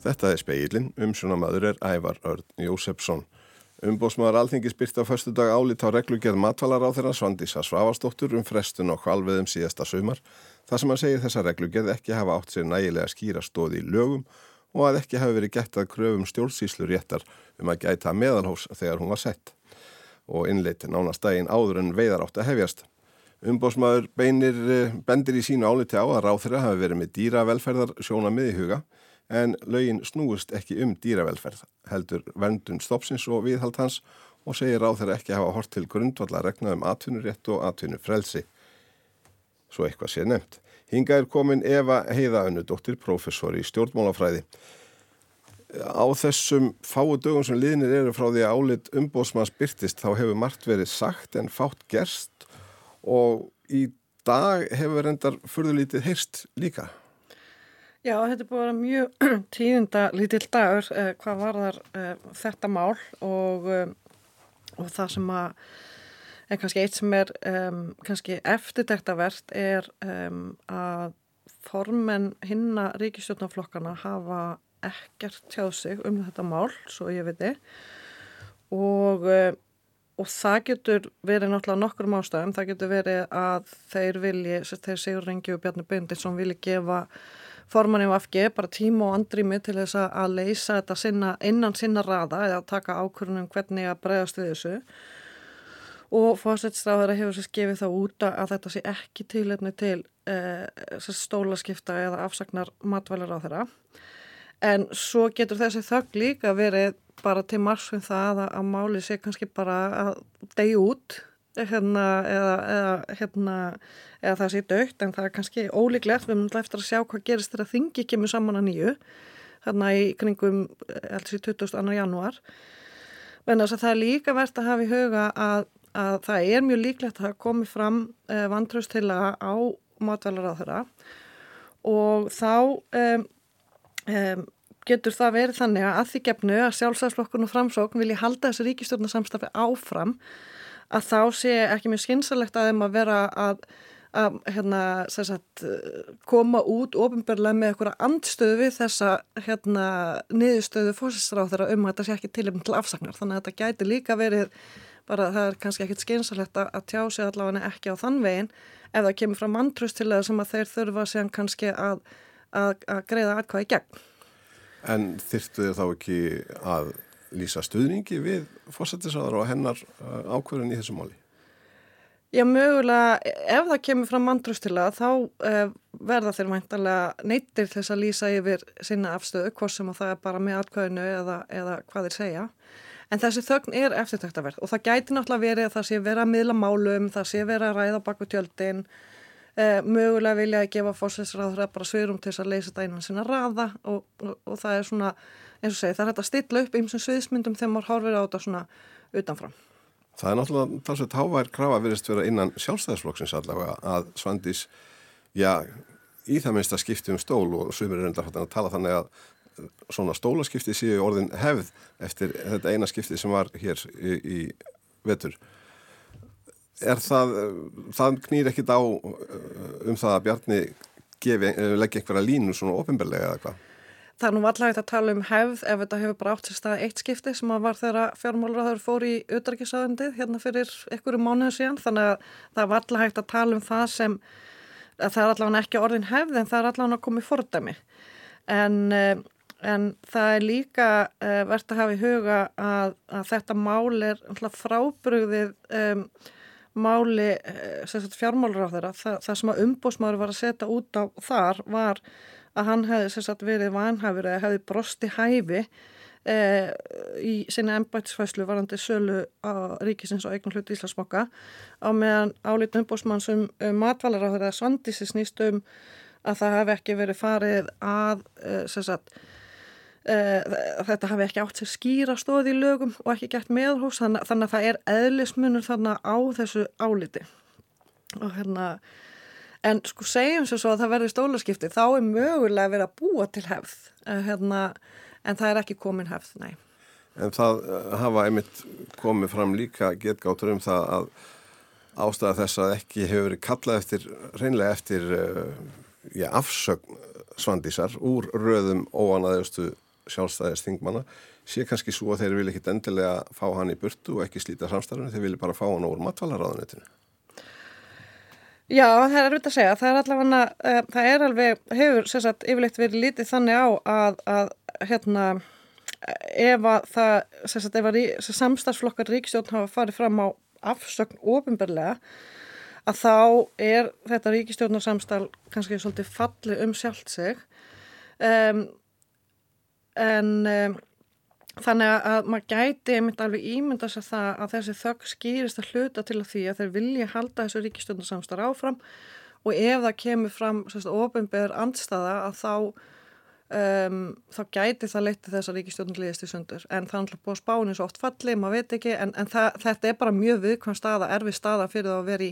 Þetta er speilin, umsjónamaður er Ævar Örn Jósefsson. Umbósmaður alþingis byrti á förstu dag álít á reglugjörð matvalar á þeirra Svandísa Svavastóttur um frestun og hvalveðum síðasta sumar þar sem hann segir þessa reglugjörð ekki hafa átt sér nægilega skýra stóði í lögum og að ekki hafi verið gett að kröfum stjórnsýslu réttar um að gæta meðalhós þegar hún var sett og innleitt nánast daginn áður en veiðar átt að hefjast. Umbósmaður beinir eh, bendir í sínu áliti á að ráð þeirra hafi verið með dýravelferðar sjóna miðihuga en lögin snúist ekki um dýravelferð, heldur verndun stopsins og viðhald hans og segir á þeirra ekki hafa hort til grundvallar regna um atvinnurétt og atvinnufrelsi. Svo eitthvað sé nefnt. Hinga er komin Eva Heiðaunnu, dóttir professor í stjórnmálafræði. Á þessum fáu dögum sem liðnir eru frá því að álit umbósmanns byrtist þá hefur margt verið sagt en fátt gerst og í dag hefur endar fyrðulítið heyrst líka. Já, þetta er búin að vera mjög tíðunda lítill dagur eh, hvað var þar eh, þetta mál og, um, og það sem að er kannski eitt sem er um, kannski eftirdektavert er um, að formen hinna ríkistjórnaflokkana hafa ekkert tjáð sig um þetta mál, svo ég veit og, og það getur verið náttúrulega nokkur mástæðum, það getur verið að þeir vilji, þeir Sigur Rengi og Bjarni Böndin sem vilji gefa formanni á FG bara tíma og andrými til þess að leysa þetta sinna, innan sinna raða eða taka ákvörunum hvernig að bregðast við þessu. Og fórsetstráðara hefur sér skefið þá út að þetta sé ekki tilefni til eh, stólaskipta eða afsagnar matvælar á þeirra en svo getur þessi þögg líka verið bara til marsum það að, að máli sé kannski bara að degja út hérna, eða, eða, hérna, eða það sé dögt en það er kannski ólíklegt, við munum eftir að sjá hvað gerist þegar þingi kemur saman að nýju hérna í kringum heldur sí 22. januar en þess að það er líka verðt að hafa í huga að, að það er mjög líklegt að það komi fram eh, vantraustila á matvælar á þeirra og þá um, um, getur það verið þannig að því gefnu að sjálfsæðsflokkun og framsókn vilja halda þessi ríkistjórnarsamstafi áfram að þá sé ekki mjög skynsalegt að þeim að vera að, að hérna, sagt, koma út ofinbarlega með eitthvað andstöðu við þessa hérna, niðurstöðu fósistráþara um að þetta sé ekki tilum til afsagnar. Þannig að þetta gæti líka verið, bara það er kannski ekkit skynsalegt að, að tjá sig allavega ekki á þann veginn ef það kemur frá mantrust til það sem að þeir þurfa sér kannski að, að greiða aðkvæði gegn. En þyrftu þið þá ekki að lýsa stuðningi við fósættisáðar og hennar uh, ákverðin í þessu máli? Já, mögulega, ef það kemur fram mandrustila þá uh, verða þeir mæntalega neittir þess að lýsa yfir sinna afstöðu, hvort sem það er bara með atkvæðinu eða, eða hvað þeir segja. En þessi þögn er eftirtöktaverð og það gæti náttúrulega verið að það sé vera að miðla málum, það sé vera að ræða baku tjöldin, uh, mögulega vilja að gefa fósættisráður bara svörum til þess að leysa þetta einan sinna raða og, og, og það er svona eins og segi, það er hægt að stilla upp eins og sviðismyndum þegar maður horfir á þetta svona utanfram. Það er náttúrulega talsveit hávær krafa verist vera innan sjálfstæðisflokksins allavega að Svandís, já, í það minnst að skipti um stól og sumir er enda að tala þannig að svona stólaskipti séu orðin hefð eftir þetta eina skipti sem var hér í, í vetur. Er það, það knýr ekkit á um það að Bjarni gefi, leggja einhverja línu svona ofinbellega eða hvað? Það er nú allavega að tala um hefð ef þetta hefur bara átt sér stað eitt skipti sem að var þegar fjármálraður fór í auðarkiðsæðandið hérna fyrir einhverju mánuðu síðan. Þannig að það var allavega að tala um það sem það er allavega ekki orðin hefð en það er allavega að í fordæmi. En, eh, en það er líka uh, verðt að hafa í huga að, að þetta mál er frábrugðið um, máli uh, fjármálraður það, það sem að umbósmaður var að setja út á þar var að hann hefði sagt, verið vanhafur eða hefði brosti hæfi eh, í sinna ennbætisfæslu varandi sölu á ríkisins og eignan hluti Íslandsmokka á meðan álítið umbósmann sem um, matvalar á þeirra svandísi snýst um að það hefði ekki verið farið að eh, sagt, eh, þetta hefði ekki átt sér skýra stóði í lögum og ekki gett meðhús þannig, þannig að það er eðlismunur þannig á þessu álíti og hérna En sko segjum sér svo að það verður stólaskipti, þá er mögulega að vera að búa til hefð, uh, hérna, en það er ekki komin hefð, nei. En það uh, hafa einmitt komið fram líka getgáttur um það að ástæða þess að ekki hefur verið kallað eftir, reynlega eftir uh, já, afsögn svandísar úr röðum óanaðustu sjálfstæðis þingmanna sé kannski svo að þeir vilja ekkit endilega fá hann í burtu og ekki slíta samstarfinu, þeir vilja bara fá hann úr matvælaráðunitinu. Já, það er auðvitað að segja, það er allavega, uh, það er alveg, hefur sérsagt yfirleitt verið lítið þannig á að, að hérna, ef að það, sérsagt, ef að samstarfsflokkar ríkstjórn hafa farið fram á afsögn ofinbarlega, að þá er þetta ríkistjórnarsamstall kannski svolítið fallið um sjálft sig, um, en um, Þannig að maður gæti einmitt alveg ímynda sér það að þessi þögg skýrist að hluta til að því að þeir vilja halda þessu ríkistjórnarsamstar áfram og ef það kemur fram ofinbegur andstaða að þá, um, þá gæti það leytið þess að ríkistjórnum liðist í sundur. En það er alltaf búið spáni svo oft falli, maður veit ekki, en, en það, þetta er bara mjög viðkvæm staða, erfi staða fyrir það að veri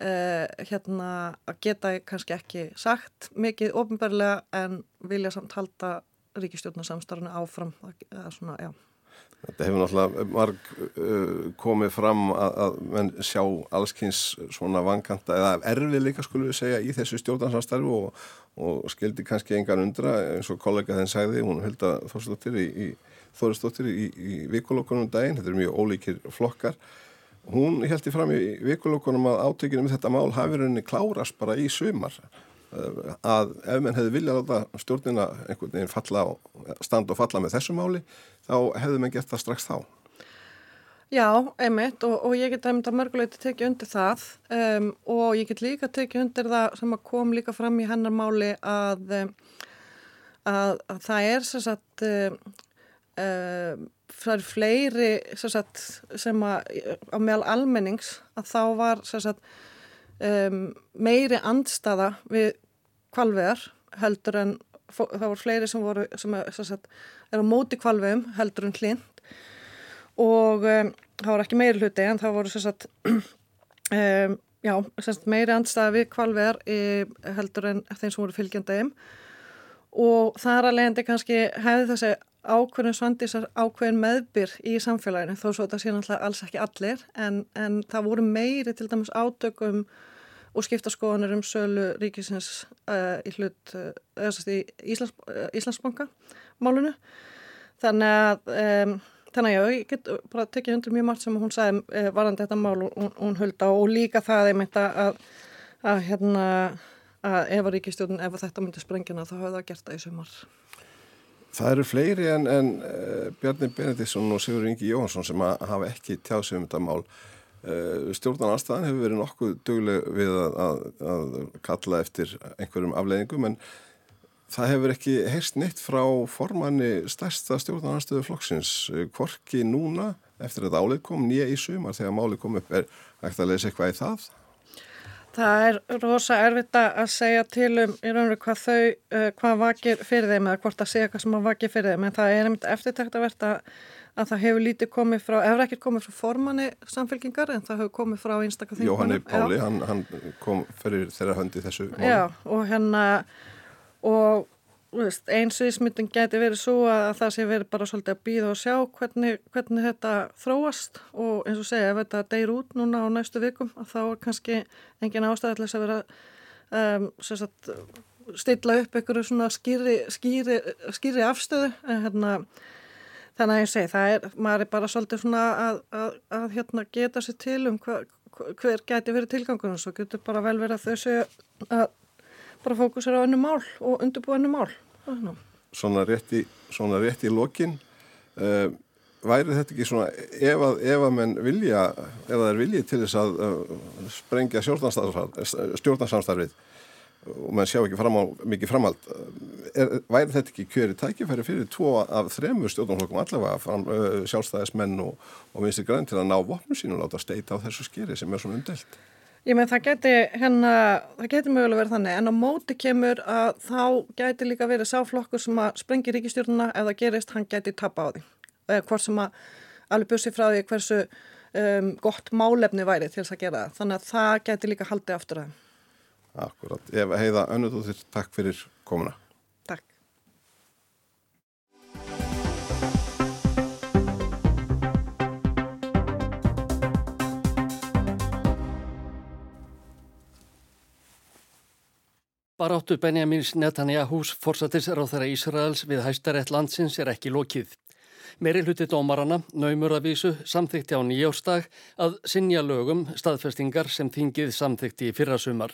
uh, hérna að geta kannski ekki sagt mikið ofinberlega en vilja samt halda ríkistjórnarsamstarfinu áfram svona, já. Þetta hefur náttúrulega marg uh, komið fram að, að menn sjá allskynns svona vankanta eða erfið líka skulum við segja í þessu stjórnarsamstarfi og, og skildi kannski engan undra eins og kollega þenn sagði, hún held að Þorstóttir í, í Þoristóttir í, í vikulokkunum daginn, þetta er mjög ólíkir flokkar hún held í fram í vikulokkunum að átökinu með þetta mál hafi rauninni klárast bara í sumar að ef menn hefði viljað láta stjórnina einhvern veginn falla standa og falla með þessu máli þá hefði menn gert það strax þá. Já, einmitt og, og ég get einmitt að mörguleiti tekið undir það um, og ég get líka tekið undir það sem kom líka fram í hennar máli að, að, að það er sem sagt um, um, það er fleiri sem, sagt, sem að á meðal almennings að þá var sem sagt meiri andstaða við kvalveðar heldur en það voru fleiri sem voru sem er, sagt, er á móti kvalveðum heldur en hlind og um, það voru ekki meiri hluti en það voru sagt, um, já, meiri andstæða við kvalveðar heldur en þeim sem voru fylgjandaðum og það er að leiðandi kannski hefði þessi ákveðin svandisar ákveðin meðbyr í samfélaginu þó svo þetta sé náttúrulega alls ekki allir en, en það voru meiri til dæmis átökum og skipta skoðanir um sölu ríkisins uh, í hlut uh, í Íslands, uh, Íslandsbanka málunu þannig að um, þannig að ég get bara tekið undir mjög margt sem hún sagði varandi þetta mál og hún, hulda og líka það ég meinta að, að hérna að ef að ríkistjóðun, ef að þetta myndi sprengjana þá hafa það gert það í sumar. Það eru fleiri en, en Bjarni Benediktsson og Sigur Ingi Jóhansson sem hafa ekki tjáð sig um þetta mál Eh, stjórnan aðstæðan hefur verið nokkuð döguleg við að, að, að kalla eftir einhverjum afleðingum en það hefur ekki heyrst neitt frá formanni stærsta stjórnan aðstöðu flokksins hvorki núna eftir að álið kom nýja í sumar þegar máli kom upp er hægt að leysa eitthvað í það? Það er rosa erfitt að segja til um í raunveru hvað þau, uh, hvað vakir fyrir þeim eða hvort að segja hvað sem að vakir fyrir þeim en það er einmitt eftirtækt að verða að það hefur lítið komið frá, hefur ekkert komið frá formanni samfélkingar en það hefur komið frá einstakar þingum. Jóhanni Páli, hann, hann kom fyrir þeirra höndi þessu máli. Já, og hérna og veist, eins og ísmyndin geti verið svo að það sé verið bara svolítið að býða og sjá hvernig, hvernig þetta þróast og eins og segja ef þetta deyr út núna á næstu vikum að þá er kannski engin ástæðilegs að vera um, sagt, stilla upp einhverju svona skýri, skýri, skýri afstöðu en hérna Þannig að ég segi, það er, maður er bara svolítið svona að, að, að hérna geta sér til um hva, hver geti verið tilgangunum, svo getur bara vel verið að þau séu að bara fókusera á önnu mál og undirbúa önnu mál. Svona rétt í, svona rétt í lokin, uh, væri þetta ekki svona, ef að, ef að menn vilja, ef það er viljið til þess að uh, sprengja stjórnarsamstarfið, og maður sjá ekki fram á mikið framhald. Er, væri þetta ekki kjöri tækifæri fyrir tvo af þremur stjórnumflokkum allavega fram, uh, sjálfstæðismenn og, og vinstir græn til að ná vopnum sín og láta steita á þessu skeri sem er svona undelt Ég með það geti hérna, það geti mögulega verið þannig en á móti kemur að þá geti líka verið sáflokkur sem að sprengi ríkistjórnuna ef það gerist, hann geti tappa á því. Eða hvort sem að alveg bussi frá því hversu um, gott málefni væri til þess að gera þannig að það geti líka haldið aftur að Akkurat. Eva Heiða Önnudóttir, takk fyrir komuna. Takk. Baráttu Benjamins Netanyahús forsatisráð þeirra Ísraels við hæstarétt landsins er ekki lokið. Meiri hluti dómarana, naumur að vísu, samþykti á nýjórstag að sinja lögum staðfestingar sem þingið samþykti í fyrrasumar.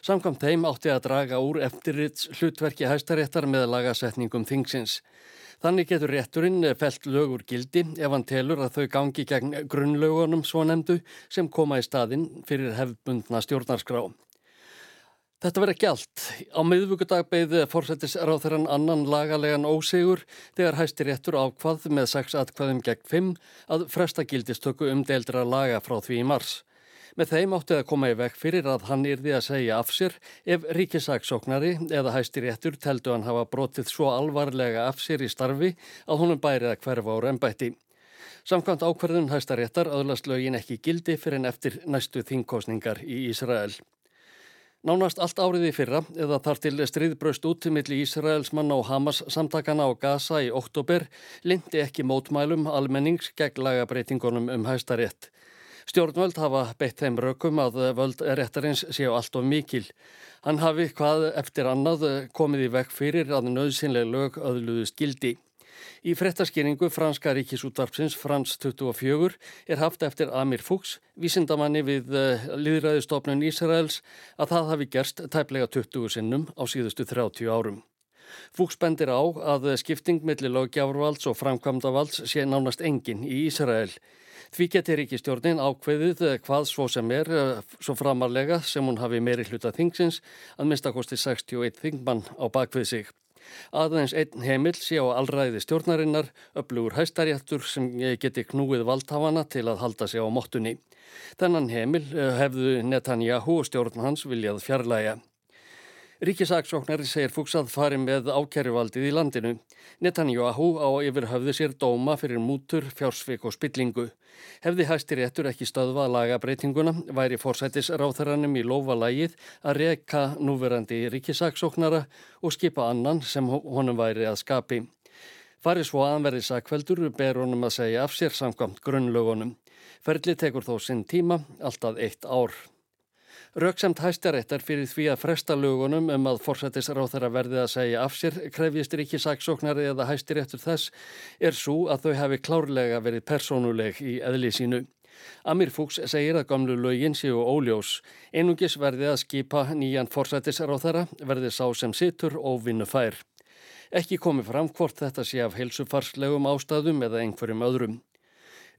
Samkvæmt þeim átti að draga úr eftirrits hlutverki hæstaréttar með lagasetningum þingsins. Þannig getur rétturinn felt lögur gildi ef hann telur að þau gangi gegn grunnlögunum svo nefndu sem koma í staðin fyrir hefbundna stjórnarskrá. Þetta ekki allt. Á miðvugudag beigði fórsættisráð þeirran annan lagalegan ósegur þegar hæsti réttur ákvað með 6 atkvaðum gegn 5 að fresta gildistöku um deildra laga frá því í mars. Með þeim átti að koma í vekk fyrir að hann yrði að segja af sér ef ríkisaksóknari eða hæsti réttur teldu hann hafa brotið svo alvarlega af sér í starfi að honum bærið að hverfa ára ennbætti. Samkvæmt ákverðun hæsta réttar öðlast lögin ekki gildi fyrir en eftir næstu þingkostningar í Ísrael. Nánast allt árið í fyrra, eða þar til stríðbröst út millir Ísraels manna og Hamas samtakana á Gaza í oktober, lindi ekki mótmælum almennings gegn lagabreitingunum um hæstarétt. Stjórnvöld hafa beitt þeim rökum að völd réttarins séu allt of mikil. Hann hafi hvað eftir annað komið í vekk fyrir að nöðsynlega lög öðluðust gildi. Í frettaskýringu franska ríkisútvarpsins Frans 24 er haft eftir Amir Fuchs, vísindamanni við uh, liðræðistofnun Ísraels, að það hafi gerst tæplega 20 sinnum á síðustu 30 árum. Fuchs bendir á að skipting millir löggjárvalds og framkvæmdavalds sé nánast engin í Ísrael. Því getur ekki stjórnin ákveðið eh, hvað svo sem er, eh, svo framarlega sem hún hafi meiri hluta þingsins, að minnstakosti 61 þingmann á bakvið sig. Aðeins einn heimil sé á allræði stjórnarinnar, öflugur hæstaréttur sem geti knúið valdhafana til að halda sig á móttunni. Þennan heimil eh, hefðu Netanyahu og stjórn hans viljað fjarlæga. Ríkisaksóknari segir fúksað fari með ákjæruvaldið í landinu. Netanyahu á yfir höfðu sér dóma fyrir mútur, fjársvik og spillingu. Hefði hæstir réttur ekki stöðva að laga breytinguna, væri fórsættis ráþaranum í lofa lægið að reyka núverandi ríkisaksóknara og skipa annan sem honum væri að skapi. Farið svo aðanverði sakveldur ber honum að segja af sér samkvæmt grunnlögunum. Ferli tekur þó sinn tíma, alltaf eitt ár. Röksamt hæstaréttar fyrir því að fresta lögunum um að forsættisráð þeirra verði að segja af sér krefjist ekki saksóknari eða hæstiréttur þess er svo að þau hafi klárlega verið persónuleg í eðli sínu. Amir Fuchs segir að gamlu lögin séu óljós. Einungis verði að skipa nýjan forsættisráð þeirra verði sá sem situr og vinnu fær. Ekki komi fram hvort þetta sé af helsufarslegum ástæðum eða einhverjum öðrum.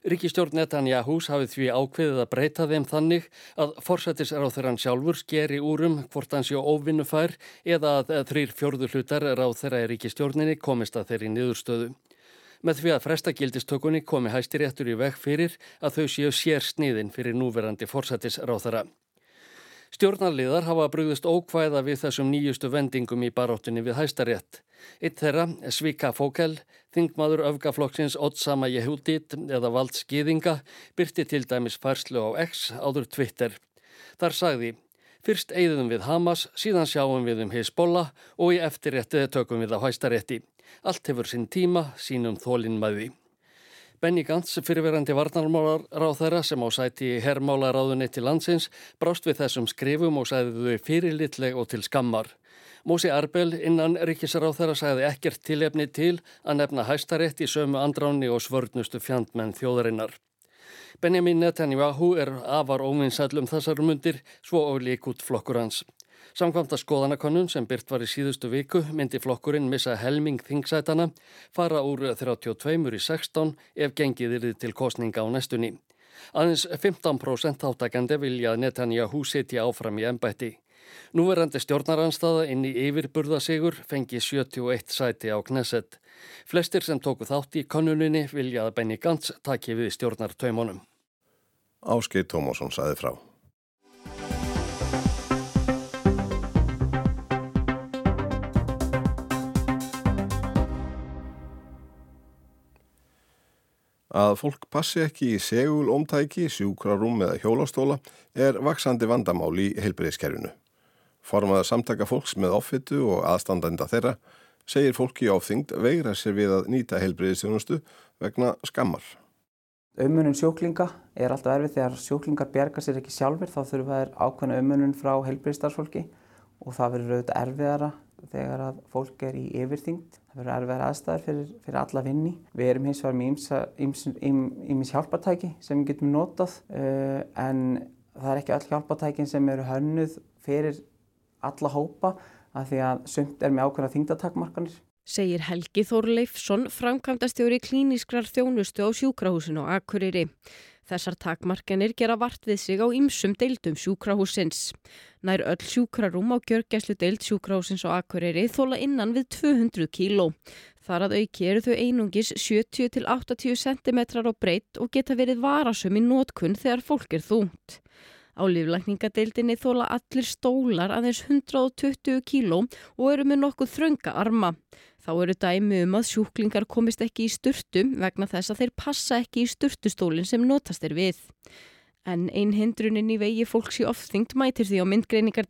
Ríkistjórn Netanyahús hafið því ákveðið að breyta þeim þannig að þeirran sjálfur skeri úrum hvort hans jó óvinnufær eða að þrýr fjörðu hlutar á þeirra í ríkistjórninni komist að þeirri niðurstöðu. Með því að frestagildistökunni komi hæstir réttur í veg fyrir að þau séu sér sniðin fyrir núverandi forsættis ráþara. Stjórnarliðar hafa brugðist ókvæða við þessum nýjustu vendingum í baróttunni við hæstarétt. Eitt þeirra, Svika Fókel, þingmaður öfgaflokksins Ottsama Jehudit eða Vald Skýðinga, byrti til dæmis færslu á X áður Twitter. Þar sagði, fyrst eigðum við Hamas, síðan sjáum við um Hezbollah og í eftirréttið tökum við á hæstarétti. Allt hefur sinn tíma, sínum þólinn maði. Benny Gantz, fyrirverandi varnarmálar ráð þeirra sem á sæti í herrmálaráðunni til landsins, brást við þessum skrifum og sæði þau fyrirlitleg og til skammar. Mósi Arbel innan ríkisráð þeirra sæði ekkert tilefni til að nefna hæstarétt í sömu andráni og svörnustu fjandmenn þjóðarinnar. Benjamin Netanyahu er afar óvinsætlum þessar mundir svo og lík út flokkur hans. Samkvæmt að skoðanakonun sem byrt var í síðustu viku myndi flokkurinn missa helming þingsætana, fara úr 32 í 16 ef gengið yfir til kostninga á næstunni. Aðeins 15% áttakandi vilja að Netanyahu setja áfram í ennbætti. Núverandi stjórnaranstaða inn í yfirburðasigur fengi 71 sæti á Knesset. Flestir sem tóku þátt í konuninni vilja að Benny Gantz taki við stjórnartaumunum. Áskei Tómásson saði frá. Að fólk passi ekki í segul ómtæki, sjúkrarúm eða hjólastóla er vaksandi vandamál í heilbreyðskerfinu. Formaður samtaka fólks með offitu og aðstandenda þeirra segir fólki áþyngd veigra sér við að nýta heilbreyðstjónustu vegna skammar. Ömmunum sjóklinga er alltaf erfið þegar sjóklingar berga sér ekki sjálfur þá þurfa þær ákveðna ömmunum frá heilbreyðstarfsfólki og það verður auðvitað erfiðara þegar að fólk er í yfirþyngd. Það verður erfiðar aðstæðar fyrir, fyrir alla vinni. Við erum hins vegar með ímis hjálpartæki sem við getum notað uh, en það er ekki öll hjálpartækin sem eru hönnuð fyrir alla hópa af því að sumt er með ákveðna þingdatakmarkanir. Segir Helgi Þór Leifsson, framkvæmdastjóri klíniskrar þjónustu á sjúkrahúsinu á Akureyri. Þessar takmarkanir gera vart við sig á ymsum deildum sjúkrahúsins. Nær öll sjúkrarúm á gjörgæslu deild sjúkrahúsins á Akureyri þóla innan við 200 kíló. Þar að auki eru þau einungis 70-80 cm á breytt og geta verið varasum í nótkunn þegar fólk er þúnt. Á líflækningadeildinni þóla allir stólar aðeins 120 kíló og eru með nokkuð þrönga arma. Þá eru dæmi um að sjúklingar komist ekki í sturtum vegna þess að þeir passa ekki í sturtustólinn sem notast er við. En einn hindrunin í vegi fólks í ofþyngd mætir því á myndgreiningar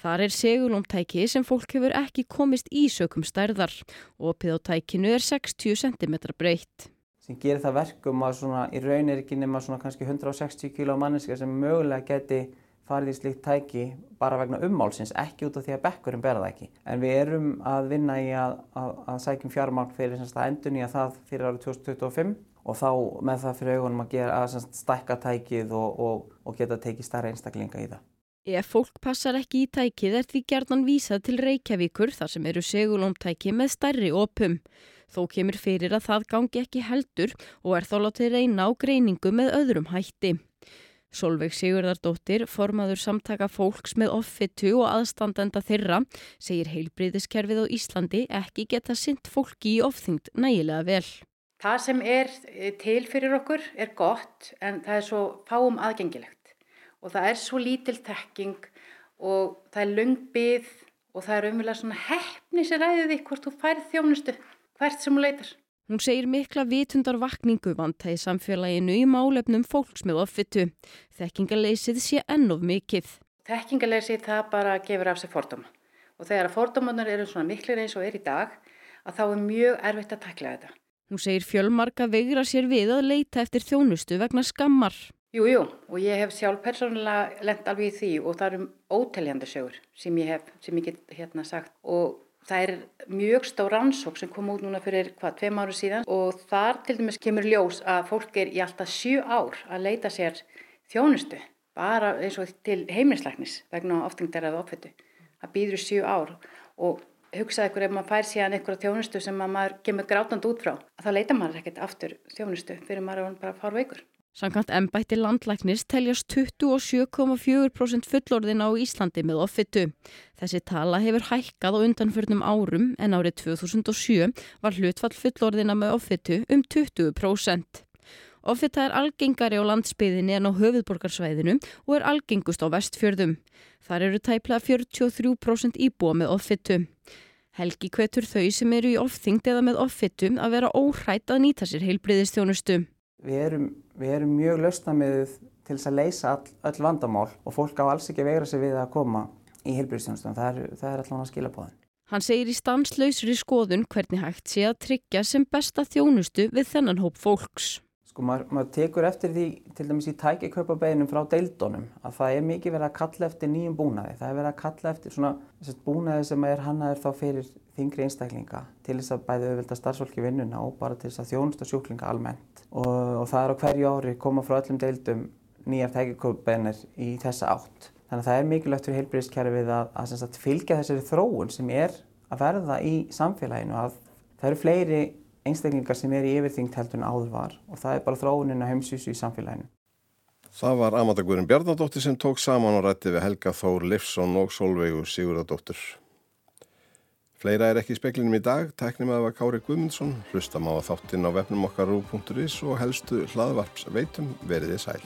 Þar er segulómtæki sem fólk hefur ekki komist í sökum stærðar. Og piðótækinu er 60 cm breytt. Sem gerir það verkum að í raun er ekki nema kannski 160 kg manneska sem mögulega geti farið í slikt tæki bara vegna ummálsins, ekki út af því að bekkurum berða ekki. En við erum að vinna í að, að, að sækjum fjármál fyrir semst, að endun í að það fyrir árið 2025 og þá með það fyrir augunum að, gera, að semst, stækka tækið og, og, og geta tekið starra einstaklinga í það. Ef fólk passar ekki í tækið er því gerðan vísað til Reykjavíkur þar sem eru segulómtæki með stærri opum. Þó kemur fyrir að það gangi ekki heldur og er þá látið reyna á greiningu með öðrum hætti. Solveig Sigurðardóttir, formaður samtaka fólks með offitu og aðstandenda þeirra, segir heilbriðiskerfið á Íslandi ekki geta synt fólki í ofþyngd nægilega vel. Það sem er eh, til fyrir okkur er gott en það er svo fáum aðgengilegt og það er svo lítil tekking og það er lungbið og það er umvel að svona hefni sér ræðið því hvort þú færð þjónustu hvert sem hún leitar. Hún segir mikla vitundar vakningu vantæði samfélaginu í málefnum fólks með offitu. Þekkingarleysið sé ennof mikill. Þekkingarleysið það bara gefur af sig fordóma. Og þegar fordómanar eru svona miklir eins og er í dag, að þá er mjög erfitt að takla þetta. Hún segir fjölmarka vegra sér við að leita eftir þjónustu vegna skammar. Jú, jú, og ég hef sjálf persónulega lent alveg í því og það eru óteljandi sögur sem ég hef, sem ég get hérna sagt og Það er mjög stór rannsók sem kom út núna fyrir hvað, tveim áru síðan og þar til dæmis kemur ljós að fólk er í alltaf sjú ár að leita sér þjónustu, bara eins og til heimilisleiknis vegna oftingdæraðu uppfittu. Það býður sjú ár og hugsaði ykkur ef maður fær síðan einhverja þjónustu sem maður kemur grátand út frá, að þá leita maður ekkert aftur þjónustu fyrir maður að bara fara veikur. Sankant ennbætti landlæknis teljast 27,4% fullorðin á Íslandi með offitu. Þessi tala hefur hækkað á undanförnum árum en árið 2007 var hlutfall fullorðina með offitu um 20%. Offita er algengari á landsbyðinni en á höfuðborgarsvæðinu og er algengust á vestfjörðum. Þar eru tæplega 43% íbúa með offitu. Helgi kvetur þau sem eru í ofþyngd eða með offitum að vera óhrætt að nýta sér heilbriðistjónustu. Við erum, við erum mjög lausnamiðið til þess að leysa all, öll vandamál og fólk á alls ekki að vegra sig við að koma í heilbríðstjónustunum. Það er, er alltaf að skila bóðin. Hann segir í stanslausri skoðun hvernig hægt sé að tryggja sem besta þjónustu við þennan hóp fólks. Sko maður, maður tekur eftir því til dæmis í tækikaupabeginum frá deildónum að það er mikið verið að kalla eftir nýjum búnaði. Það er verið að kalla eftir svona búnaði sem er hannaður þá fyrir þingri einstaklinga til þess að bæði auðvitað starfsfólki vinnuna og bara til þess að þjónusta sjúklinga almennt. Og, og það er á hverju ári koma frá öllum deildum nýjar tækikaupabeginir í þessa átt. Þannig að það er mikilvægt fyrir heilbríðiskerfið að, að, að fylgja þessari þróun sem er að verða í samfélaginu. Að það eru fleiri einstaklingar sem er í yfirþyngt heldur en áður var og það er bara þróunin að heimsvísu í samfélaginu. Það var Amanda Guðrin Bjarnadóttir sem tók saman og rætti við Helga Þór Livsson og Solveigu Sigurðardóttir. Fleira er ekki í speklinum í dag, tæknum að það var Kári Guðmundsson, hlustam á þáttinn á vefnum okkar rú.is og helstu hlaðvarps veitum veriði sæl.